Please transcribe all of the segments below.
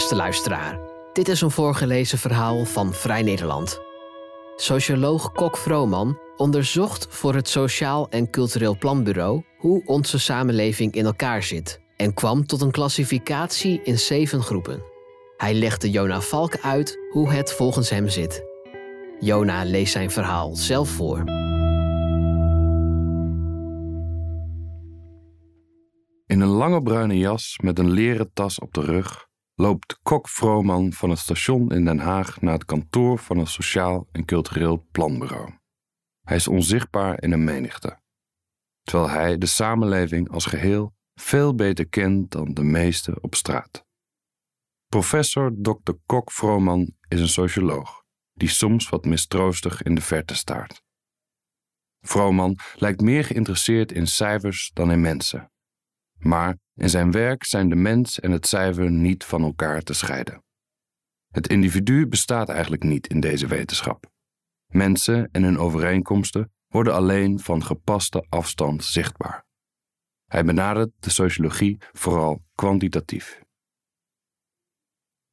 Beste luisteraar, dit is een voorgelezen verhaal van Vrij Nederland. Socioloog Kok Vrooman onderzocht voor het Sociaal en Cultureel Planbureau hoe onze samenleving in elkaar zit en kwam tot een klassificatie in zeven groepen. Hij legde Jona Valk uit hoe het volgens hem zit. Jona leest zijn verhaal zelf voor. In een lange bruine jas met een leren tas op de rug loopt Kok Vrooman van het station in Den Haag naar het kantoor van het Sociaal en Cultureel Planbureau. Hij is onzichtbaar in een menigte, terwijl hij de samenleving als geheel veel beter kent dan de meesten op straat. Professor Dr. Kok Vrooman is een socioloog die soms wat mistroostig in de verte staart. Vrooman lijkt meer geïnteresseerd in cijfers dan in mensen. Maar in zijn werk zijn de mens en het cijfer niet van elkaar te scheiden. Het individu bestaat eigenlijk niet in deze wetenschap. Mensen en hun overeenkomsten worden alleen van gepaste afstand zichtbaar. Hij benadert de sociologie vooral kwantitatief.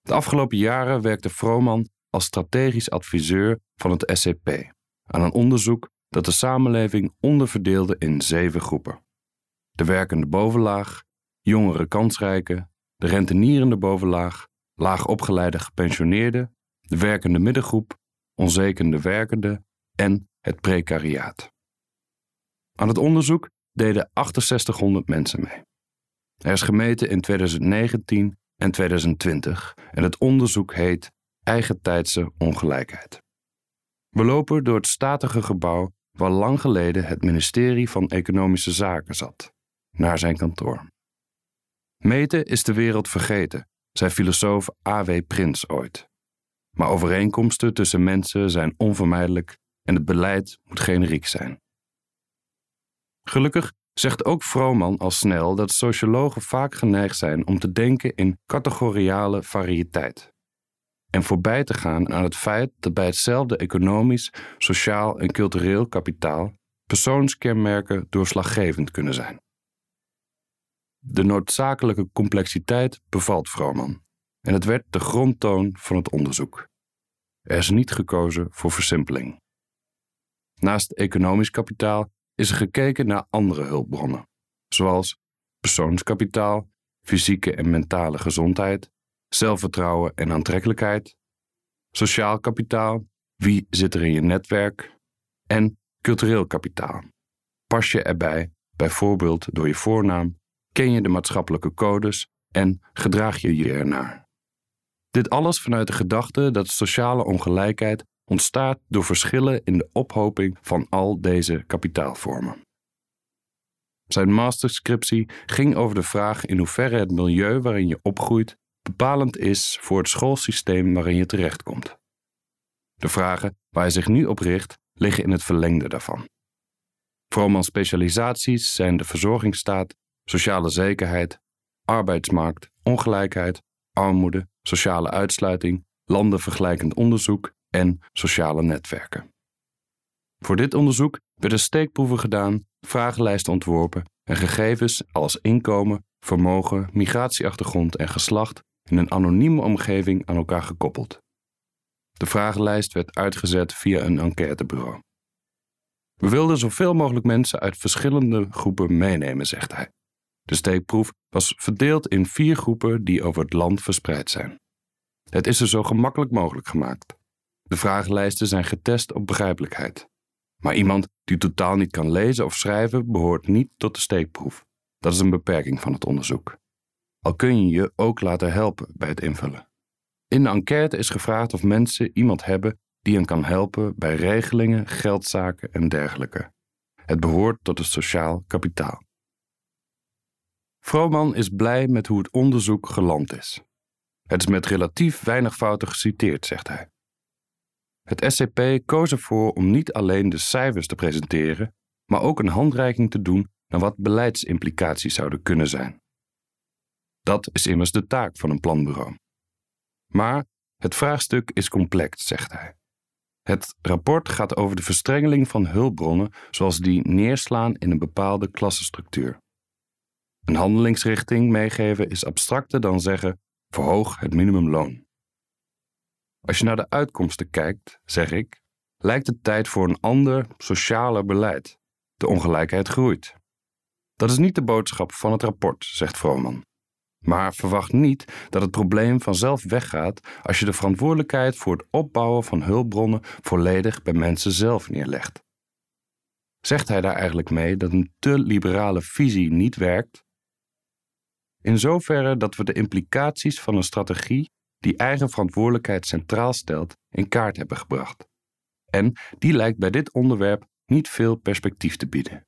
De afgelopen jaren werkte Vrooman als strategisch adviseur van het SCP aan een onderzoek dat de samenleving onderverdeelde in zeven groepen de werkende bovenlaag, jongere kansrijken, de rentenierende bovenlaag, laag opgeleide gepensioneerden, de werkende middengroep, onzekende werkende en het precariaat. Aan het onderzoek deden 6800 mensen mee. Er is gemeten in 2019 en 2020 en het onderzoek heet Eigentijdse ongelijkheid. We lopen door het statige gebouw waar lang geleden het ministerie van Economische Zaken zat naar zijn kantoor. Meten is de wereld vergeten, zei filosoof A.W. Prins ooit. Maar overeenkomsten tussen mensen zijn onvermijdelijk en het beleid moet generiek zijn. Gelukkig zegt ook Vrooman al snel dat sociologen vaak geneigd zijn om te denken in categoriale variëteit. En voorbij te gaan aan het feit dat bij hetzelfde economisch, sociaal en cultureel kapitaal persoonskenmerken doorslaggevend kunnen zijn. De noodzakelijke complexiteit bevalt Vrooman en het werd de grondtoon van het onderzoek. Er is niet gekozen voor versimpeling. Naast economisch kapitaal is er gekeken naar andere hulpbronnen, zoals persoonskapitaal, fysieke en mentale gezondheid, zelfvertrouwen en aantrekkelijkheid, sociaal kapitaal, wie zit er in je netwerk, en cultureel kapitaal. Pas je erbij, bijvoorbeeld door je voornaam ken je de maatschappelijke codes en gedraag je je ernaar. Dit alles vanuit de gedachte dat sociale ongelijkheid ontstaat door verschillen in de ophoping van al deze kapitaalvormen. Zijn masterscriptie ging over de vraag in hoeverre het milieu waarin je opgroeit bepalend is voor het schoolsysteem waarin je terechtkomt. De vragen waar hij zich nu op richt liggen in het verlengde daarvan. Vromans specialisaties zijn de verzorgingsstaat sociale zekerheid, arbeidsmarkt, ongelijkheid, armoede, sociale uitsluiting, landenvergelijkend onderzoek en sociale netwerken. Voor dit onderzoek werden steekproeven gedaan, vragenlijsten ontworpen en gegevens als inkomen, vermogen, migratieachtergrond en geslacht in een anonieme omgeving aan elkaar gekoppeld. De vragenlijst werd uitgezet via een enquêtebureau. We wilden zoveel mogelijk mensen uit verschillende groepen meenemen, zegt hij. De steekproef was verdeeld in vier groepen die over het land verspreid zijn. Het is er zo gemakkelijk mogelijk gemaakt. De vragenlijsten zijn getest op begrijpelijkheid. Maar iemand die totaal niet kan lezen of schrijven behoort niet tot de steekproef. Dat is een beperking van het onderzoek. Al kun je je ook laten helpen bij het invullen. In de enquête is gevraagd of mensen iemand hebben die hen kan helpen bij regelingen, geldzaken en dergelijke. Het behoort tot het sociaal kapitaal. Vrooman is blij met hoe het onderzoek geland is. Het is met relatief weinig fouten geciteerd, zegt hij. Het SCP koos ervoor om niet alleen de cijfers te presenteren, maar ook een handreiking te doen naar wat beleidsimplicaties zouden kunnen zijn. Dat is immers de taak van een planbureau. Maar het vraagstuk is complex, zegt hij. Het rapport gaat over de verstrengeling van hulpbronnen zoals die neerslaan in een bepaalde klassenstructuur. Een handelingsrichting meegeven is abstracter dan zeggen: Verhoog het minimumloon. Als je naar de uitkomsten kijkt, zeg ik, lijkt het tijd voor een ander, socialer beleid. De ongelijkheid groeit. Dat is niet de boodschap van het rapport, zegt Vrooman. Maar verwacht niet dat het probleem vanzelf weggaat als je de verantwoordelijkheid voor het opbouwen van hulpbronnen volledig bij mensen zelf neerlegt. Zegt hij daar eigenlijk mee dat een te liberale visie niet werkt? In zoverre dat we de implicaties van een strategie die eigen verantwoordelijkheid centraal stelt, in kaart hebben gebracht. En die lijkt bij dit onderwerp niet veel perspectief te bieden.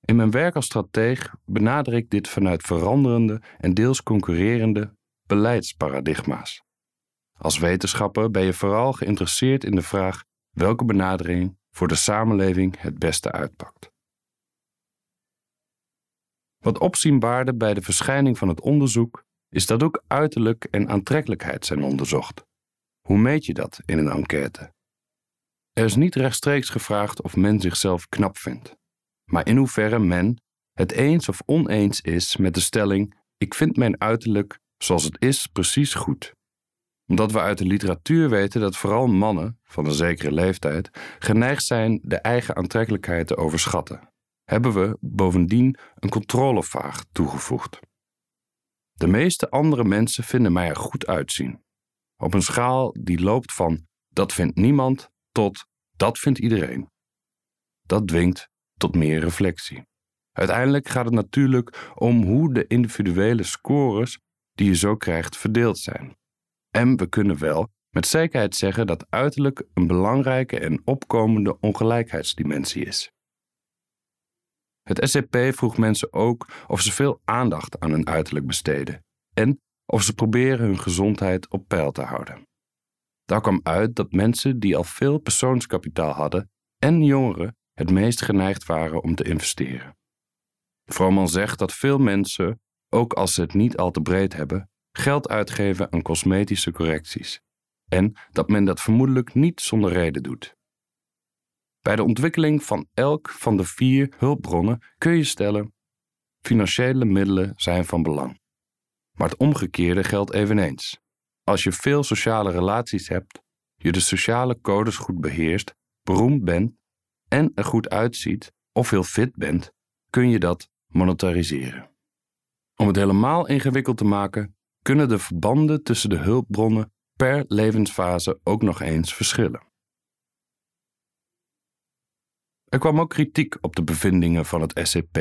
In mijn werk als strateeg benader ik dit vanuit veranderende en deels concurrerende beleidsparadigma's. Als wetenschapper ben je vooral geïnteresseerd in de vraag welke benadering voor de samenleving het beste uitpakt. Wat opzienbaarde bij de verschijning van het onderzoek is dat ook uiterlijk en aantrekkelijkheid zijn onderzocht. Hoe meet je dat in een enquête? Er is niet rechtstreeks gevraagd of men zichzelf knap vindt, maar in hoeverre men het eens of oneens is met de stelling: ik vind mijn uiterlijk zoals het is precies goed. Omdat we uit de literatuur weten dat vooral mannen van een zekere leeftijd geneigd zijn de eigen aantrekkelijkheid te overschatten, hebben we bovendien een controlevaag toegevoegd. De meeste andere mensen vinden mij er goed uitzien. Op een schaal die loopt van dat vindt niemand tot dat vindt iedereen. Dat dwingt tot meer reflectie. Uiteindelijk gaat het natuurlijk om hoe de individuele scores die je zo krijgt verdeeld zijn. En we kunnen wel met zekerheid zeggen dat uiterlijk een belangrijke en opkomende ongelijkheidsdimensie is. Het SCP vroeg mensen ook of ze veel aandacht aan hun uiterlijk besteden en of ze proberen hun gezondheid op peil te houden. Daar kwam uit dat mensen die al veel persoonskapitaal hadden en jongeren het meest geneigd waren om te investeren. Vrooman zegt dat veel mensen, ook als ze het niet al te breed hebben, geld uitgeven aan cosmetische correcties en dat men dat vermoedelijk niet zonder reden doet. Bij de ontwikkeling van elk van de vier hulpbronnen kun je stellen: financiële middelen zijn van belang. Maar het omgekeerde geldt eveneens. Als je veel sociale relaties hebt, je de sociale codes goed beheerst, beroemd bent en er goed uitziet of heel fit bent, kun je dat monetariseren. Om het helemaal ingewikkeld te maken, kunnen de verbanden tussen de hulpbronnen per levensfase ook nog eens verschillen. Er kwam ook kritiek op de bevindingen van het SCP,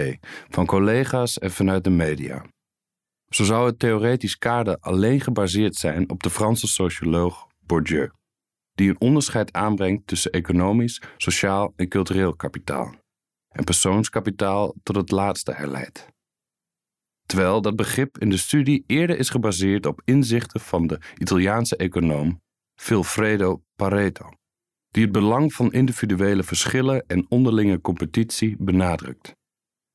van collega's en vanuit de media. Zo zou het theoretisch kader alleen gebaseerd zijn op de Franse socioloog Bourdieu, die een onderscheid aanbrengt tussen economisch, sociaal en cultureel kapitaal, en persoonskapitaal tot het laatste herleidt. Terwijl dat begrip in de studie eerder is gebaseerd op inzichten van de Italiaanse econoom Vilfredo Pareto die het belang van individuele verschillen en onderlinge competitie benadrukt.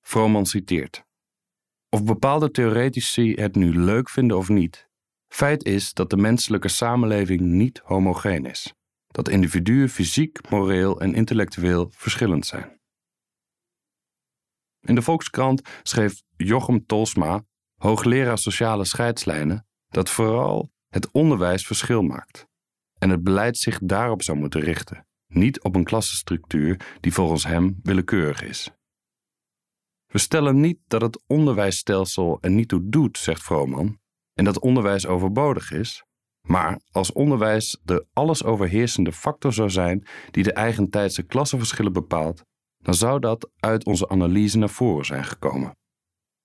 Vrooman citeert: Of bepaalde theoretici het nu leuk vinden of niet, feit is dat de menselijke samenleving niet homogeen is, dat individuen fysiek, moreel en intellectueel verschillend zijn. In de Volkskrant schreef Jochem Tolsma, hoogleraar sociale scheidslijnen, dat vooral het onderwijs verschil maakt en het beleid zich daarop zou moeten richten, niet op een klassenstructuur die volgens hem willekeurig is. We stellen niet dat het onderwijsstelsel er niet toe doet, zegt Vrooman, en dat onderwijs overbodig is, maar als onderwijs de alles overheersende factor zou zijn die de eigentijdse klassenverschillen bepaalt, dan zou dat uit onze analyse naar voren zijn gekomen.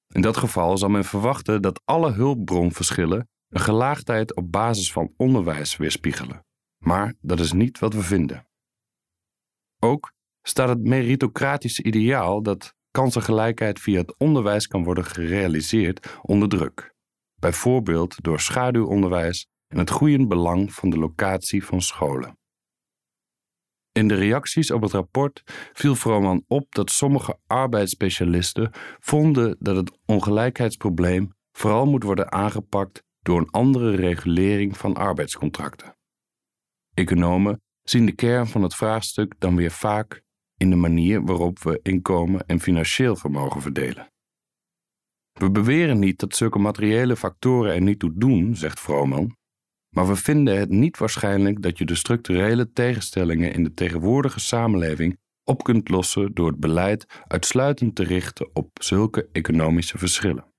In dat geval zal men verwachten dat alle hulpbronverschillen een gelaagdheid op basis van onderwijs weerspiegelen. Maar dat is niet wat we vinden. Ook staat het meritocratische ideaal dat kansengelijkheid via het onderwijs kan worden gerealiseerd onder druk. Bijvoorbeeld door schaduwonderwijs en het groeiend belang van de locatie van scholen. In de reacties op het rapport viel Vrooman op dat sommige arbeidsspecialisten vonden dat het ongelijkheidsprobleem vooral moet worden aangepakt door een andere regulering van arbeidscontracten. Economen zien de kern van het vraagstuk dan weer vaak in de manier waarop we inkomen en financieel vermogen verdelen. We beweren niet dat zulke materiële factoren er niet toe doen, zegt Vrooman, maar we vinden het niet waarschijnlijk dat je de structurele tegenstellingen in de tegenwoordige samenleving op kunt lossen door het beleid uitsluitend te richten op zulke economische verschillen.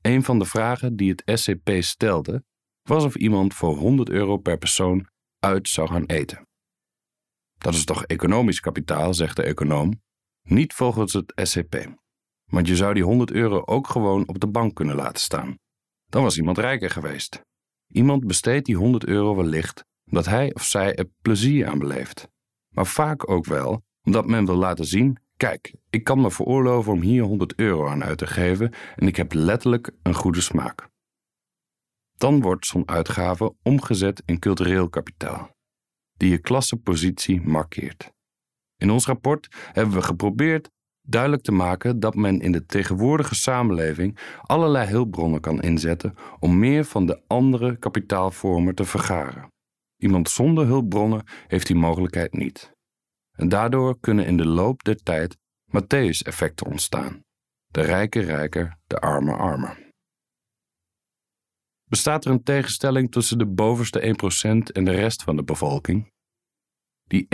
Een van de vragen die het SCP stelde was of iemand voor 100 euro per persoon uit zou gaan eten. Dat is toch economisch kapitaal, zegt de econoom, niet volgens het SCP. Want je zou die 100 euro ook gewoon op de bank kunnen laten staan. Dan was iemand rijker geweest. Iemand besteedt die 100 euro wellicht omdat hij of zij er plezier aan beleeft. Maar vaak ook wel omdat men wil laten zien: kijk, ik kan me veroorloven om hier 100 euro aan uit te geven en ik heb letterlijk een goede smaak. Dan wordt zo'n uitgave omgezet in cultureel kapitaal, die je klassepositie markeert. In ons rapport hebben we geprobeerd duidelijk te maken dat men in de tegenwoordige samenleving allerlei hulpbronnen kan inzetten om meer van de andere kapitaalvormen te vergaren. Iemand zonder hulpbronnen heeft die mogelijkheid niet. En daardoor kunnen in de loop der tijd Matthäus-effecten ontstaan. De rijke rijker, de arme armer. Bestaat er een tegenstelling tussen de bovenste 1% en de rest van de bevolking? Die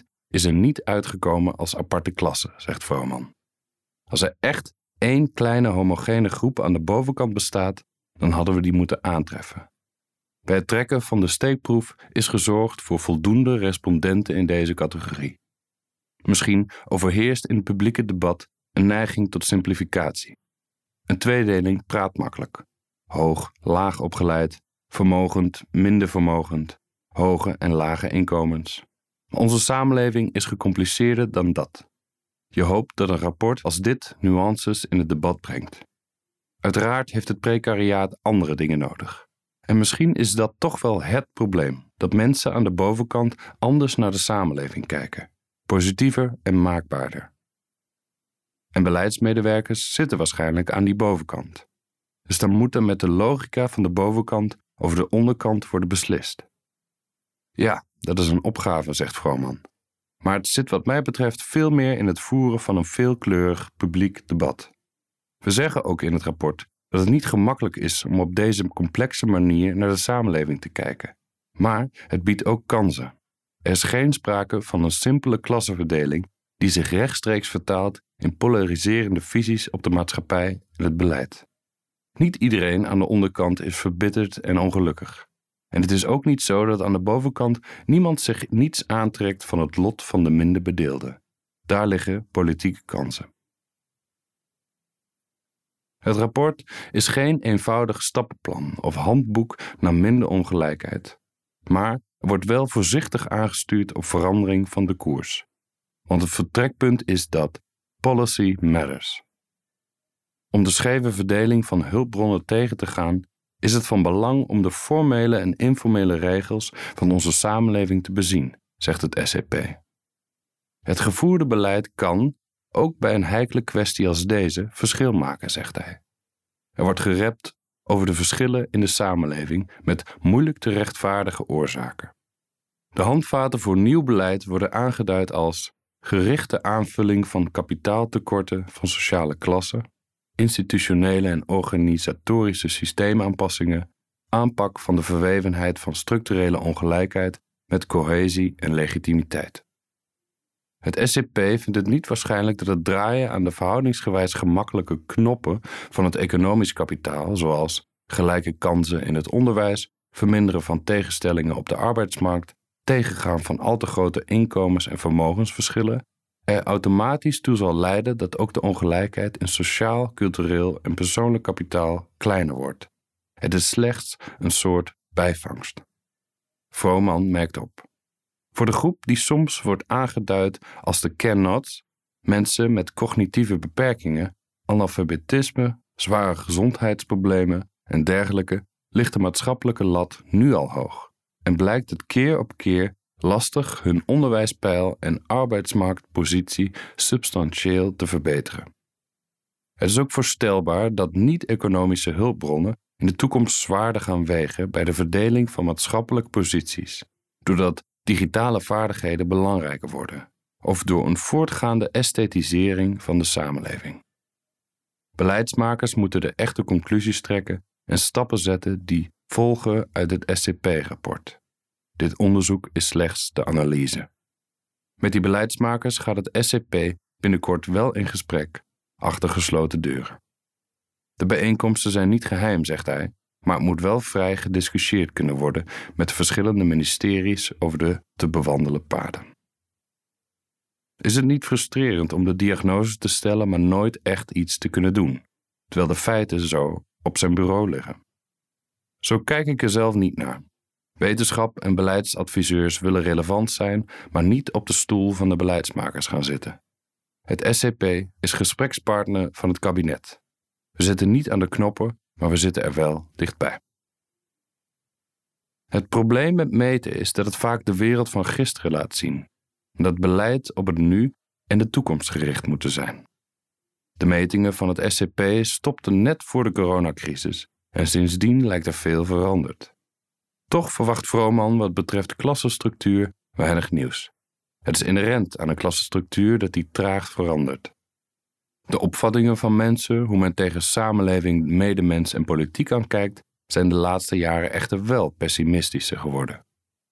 1% is er niet uitgekomen als aparte klasse, zegt Vrooman. Als er echt één kleine homogene groep aan de bovenkant bestaat, dan hadden we die moeten aantreffen. Bij het trekken van de steekproef is gezorgd voor voldoende respondenten in deze categorie. Misschien overheerst in het publieke debat een neiging tot simplificatie. Een tweedeling praat makkelijk. Hoog, laag opgeleid, vermogend, minder vermogend, hoge en lage inkomens. Onze samenleving is gecompliceerder dan dat. Je hoopt dat een rapport als dit nuances in het debat brengt. Uiteraard heeft het precariaat andere dingen nodig. En misschien is dat toch wel het probleem: dat mensen aan de bovenkant anders naar de samenleving kijken, positiever en maakbaarder. En beleidsmedewerkers zitten waarschijnlijk aan die bovenkant. Dus dan moet er met de logica van de bovenkant over de onderkant worden beslist. Ja, dat is een opgave, zegt Vrooman. Maar het zit wat mij betreft veel meer in het voeren van een veelkleurig publiek debat. We zeggen ook in het rapport dat het niet gemakkelijk is om op deze complexe manier naar de samenleving te kijken. Maar het biedt ook kansen. Er is geen sprake van een simpele klassenverdeling die zich rechtstreeks vertaalt in polariserende visies op de maatschappij en het beleid. Niet iedereen aan de onderkant is verbitterd en ongelukkig. En het is ook niet zo dat aan de bovenkant niemand zich niets aantrekt van het lot van de minder bedeelden. Daar liggen politieke kansen. Het rapport is geen eenvoudig stappenplan of handboek naar minder ongelijkheid, maar wordt wel voorzichtig aangestuurd op verandering van de koers. Want het vertrekpunt is dat policy matters. Om de scheve verdeling van hulpbronnen tegen te gaan, is het van belang om de formele en informele regels van onze samenleving te bezien, zegt het SCP. Het gevoerde beleid kan, ook bij een heikele kwestie als deze, verschil maken, zegt hij. Er wordt gerept over de verschillen in de samenleving met moeilijk te rechtvaardigen oorzaken. De handvaten voor nieuw beleid worden aangeduid als gerichte aanvulling van kapitaaltekorten van sociale klassen, institutionele en organisatorische systeemaanpassingen, aanpak van de verwevenheid van structurele ongelijkheid met cohesie en legitimiteit. Het SCP vindt het niet waarschijnlijk dat het draaien aan de verhoudingsgewijs gemakkelijke knoppen van het economisch kapitaal, zoals gelijke kansen in het onderwijs, verminderen van tegenstellingen op de arbeidsmarkt, tegengaan van al te grote inkomens- en vermogensverschillen er automatisch toe zal leiden dat ook de ongelijkheid in sociaal, cultureel en persoonlijk kapitaal kleiner wordt. Het is slechts een soort bijvangst. Vrooman merkt op. Voor de groep die soms wordt aangeduid als de can-nots, mensen met cognitieve beperkingen, analfabetisme, zware gezondheidsproblemen en dergelijke, ligt de maatschappelijke lat nu al hoog en blijkt het keer op keer lastig hun onderwijspeil en arbeidsmarktpositie substantieel te verbeteren. Het is ook voorstelbaar dat niet-economische hulpbronnen in de toekomst zwaarder gaan wegen bij de verdeling van maatschappelijke posities, doordat digitale vaardigheden belangrijker worden, of door een voortgaande esthetisering van de samenleving. Beleidsmakers moeten de echte conclusies trekken en stappen zetten die volgen uit het SCP-rapport. Dit onderzoek is slechts de analyse. Met die beleidsmakers gaat het SCP binnenkort wel in gesprek, achter gesloten deuren. De bijeenkomsten zijn niet geheim, zegt hij, maar het moet wel vrij gediscussieerd kunnen worden met de verschillende ministeries over de te bewandelen paden. Is het niet frustrerend om de diagnose te stellen, maar nooit echt iets te kunnen doen, terwijl de feiten zo op zijn bureau liggen? Zo kijk ik er zelf niet naar. Wetenschap en beleidsadviseurs willen relevant zijn, maar niet op de stoel van de beleidsmakers gaan zitten. Het SCP is gesprekspartner van het kabinet. We zitten niet aan de knoppen, maar we zitten er wel dichtbij. Het probleem met meten is dat het vaak de wereld van gisteren laat zien. Dat beleid op het nu en de toekomst gericht moeten zijn. De metingen van het SCP stopten net voor de coronacrisis en sindsdien lijkt er veel veranderd. Toch verwacht Vrooman wat betreft klassenstructuur weinig nieuws. Het is inherent aan een klassenstructuur dat die traag verandert. De opvattingen van mensen, hoe men tegen samenleving, medemens en politiek aankijkt, zijn de laatste jaren echter wel pessimistischer geworden.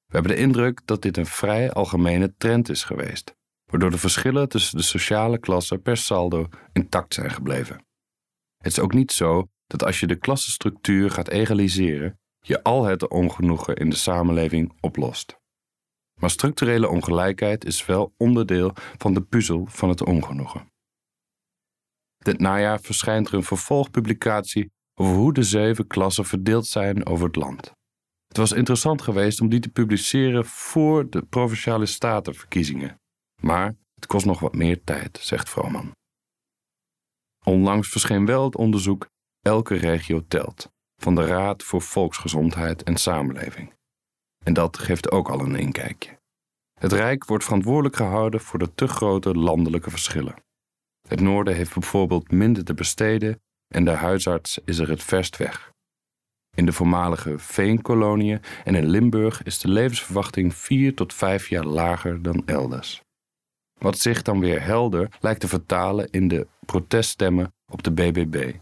We hebben de indruk dat dit een vrij algemene trend is geweest, waardoor de verschillen tussen de sociale klassen per saldo intact zijn gebleven. Het is ook niet zo dat als je de klassenstructuur gaat egaliseren, je al het ongenoegen in de samenleving oplost. Maar structurele ongelijkheid is wel onderdeel van de puzzel van het ongenoegen. Dit najaar verschijnt er een vervolgpublicatie over hoe de zeven klassen verdeeld zijn over het land. Het was interessant geweest om die te publiceren voor de provinciale statenverkiezingen. Maar het kost nog wat meer tijd, zegt Vrooman. Onlangs verscheen wel het onderzoek Elke regio telt van de Raad voor Volksgezondheid en Samenleving. En dat geeft ook al een inkijkje. Het Rijk wordt verantwoordelijk gehouden voor de te grote landelijke verschillen. Het noorden heeft bijvoorbeeld minder te besteden en de huisarts is er het verst weg. In de voormalige veenkoloniën en in Limburg is de levensverwachting 4 tot 5 jaar lager dan elders. Wat zich dan weer helder lijkt te vertalen in de proteststemmen op de BBB,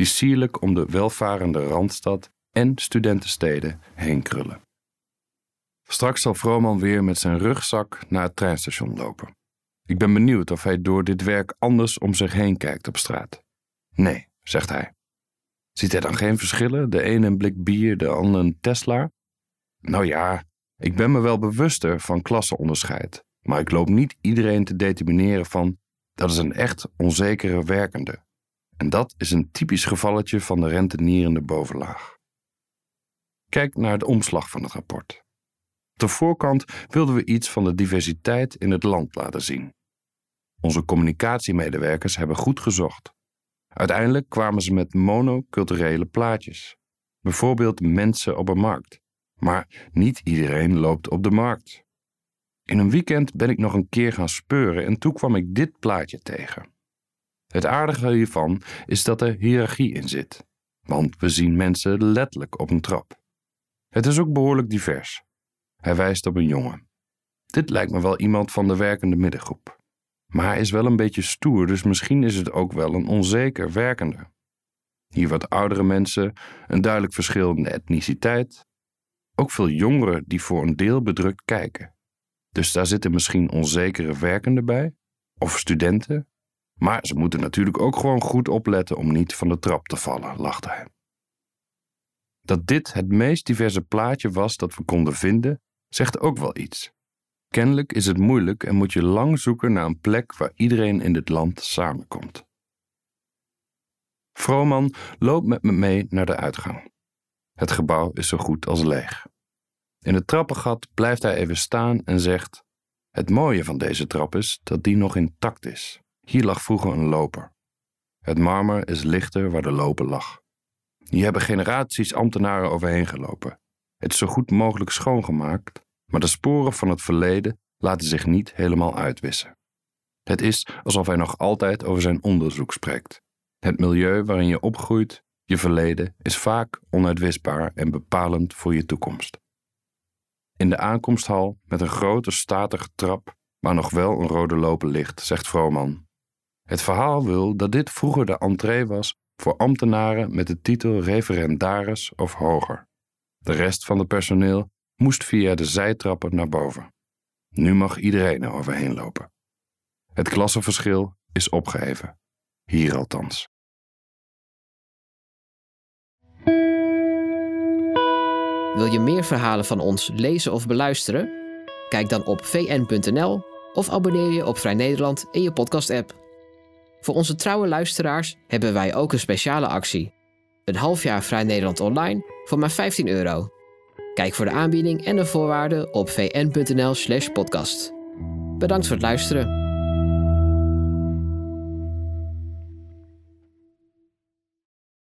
die sierlijk om de welvarende Randstad en studentensteden heen krullen. Straks zal Vrooman weer met zijn rugzak naar het treinstation lopen. Ik ben benieuwd of hij door dit werk anders om zich heen kijkt op straat. Nee, zegt hij. Ziet hij dan geen verschillen? De ene een blik bier, de ander een Tesla? Nou ja, ik ben me wel bewuster van klassenonderscheid, maar ik loop niet iedereen te determineren van dat is een echt onzekere werkende. En dat is een typisch gevalletje van de rentenierende bovenlaag. Kijk naar de omslag van het rapport. Op de voorkant wilden we iets van de diversiteit in het land laten zien. Onze communicatiemedewerkers hebben goed gezocht. Uiteindelijk kwamen ze met monoculturele plaatjes. Bijvoorbeeld mensen op een markt. Maar niet iedereen loopt op de markt. In een weekend ben ik nog een keer gaan speuren en toen kwam ik dit plaatje tegen. Het aardige hiervan is dat er hiërarchie in zit, want we zien mensen letterlijk op een trap. Het is ook behoorlijk divers. Hij wijst op een jongen. Dit lijkt me wel iemand van de werkende middengroep. Maar hij is wel een beetje stoer, dus misschien is het ook wel een onzeker werkende. Hier wat oudere mensen, een duidelijk verschil in de etniciteit. Ook veel jongeren die voor een deel bedrukt kijken. Dus daar zitten misschien onzekere werkenden bij, of studenten. Maar ze moeten natuurlijk ook gewoon goed opletten om niet van de trap te vallen, lachte hij. Dat dit het meest diverse plaatje was dat we konden vinden, zegt ook wel iets. Kennelijk is het moeilijk en moet je lang zoeken naar een plek waar iedereen in dit land samenkomt. Vrooman loopt met me mee naar de uitgang. Het gebouw is zo goed als leeg. In het trappengat blijft hij even staan en zegt: Het mooie van deze trap is dat die nog intact is. Hier lag vroeger een loper. Het marmer is lichter waar de loper lag. Hier hebben generaties ambtenaren overheen gelopen. Het is zo goed mogelijk schoongemaakt maar de sporen van het verleden laten zich niet helemaal uitwissen. Het is alsof hij nog altijd over zijn onderzoek spreekt. Het milieu waarin je opgroeit, je verleden, is vaak onuitwisbaar en bepalend voor je toekomst. In de aankomsthal, met een grote statige trap waar nog wel een rode loper ligt, zegt Vrooman: Het verhaal wil dat dit vroeger de entree was voor ambtenaren met de titel referendaris of hoger. De rest van het personeel moest via de zijtrappen naar boven. Nu mag iedereen er overheen lopen. Het klassenverschil is opgeheven. Hier althans. Wil je meer verhalen van ons lezen of beluisteren? Kijk dan op vn.nl of abonneer je op Vrij Nederland in je podcast-app. Voor onze trouwe luisteraars hebben wij ook een speciale actie. Een half jaar Vrij Nederland online voor maar 15 euro. Kijk voor de aanbieding en de voorwaarden op vn.nl/podcast. Bedankt voor het luisteren.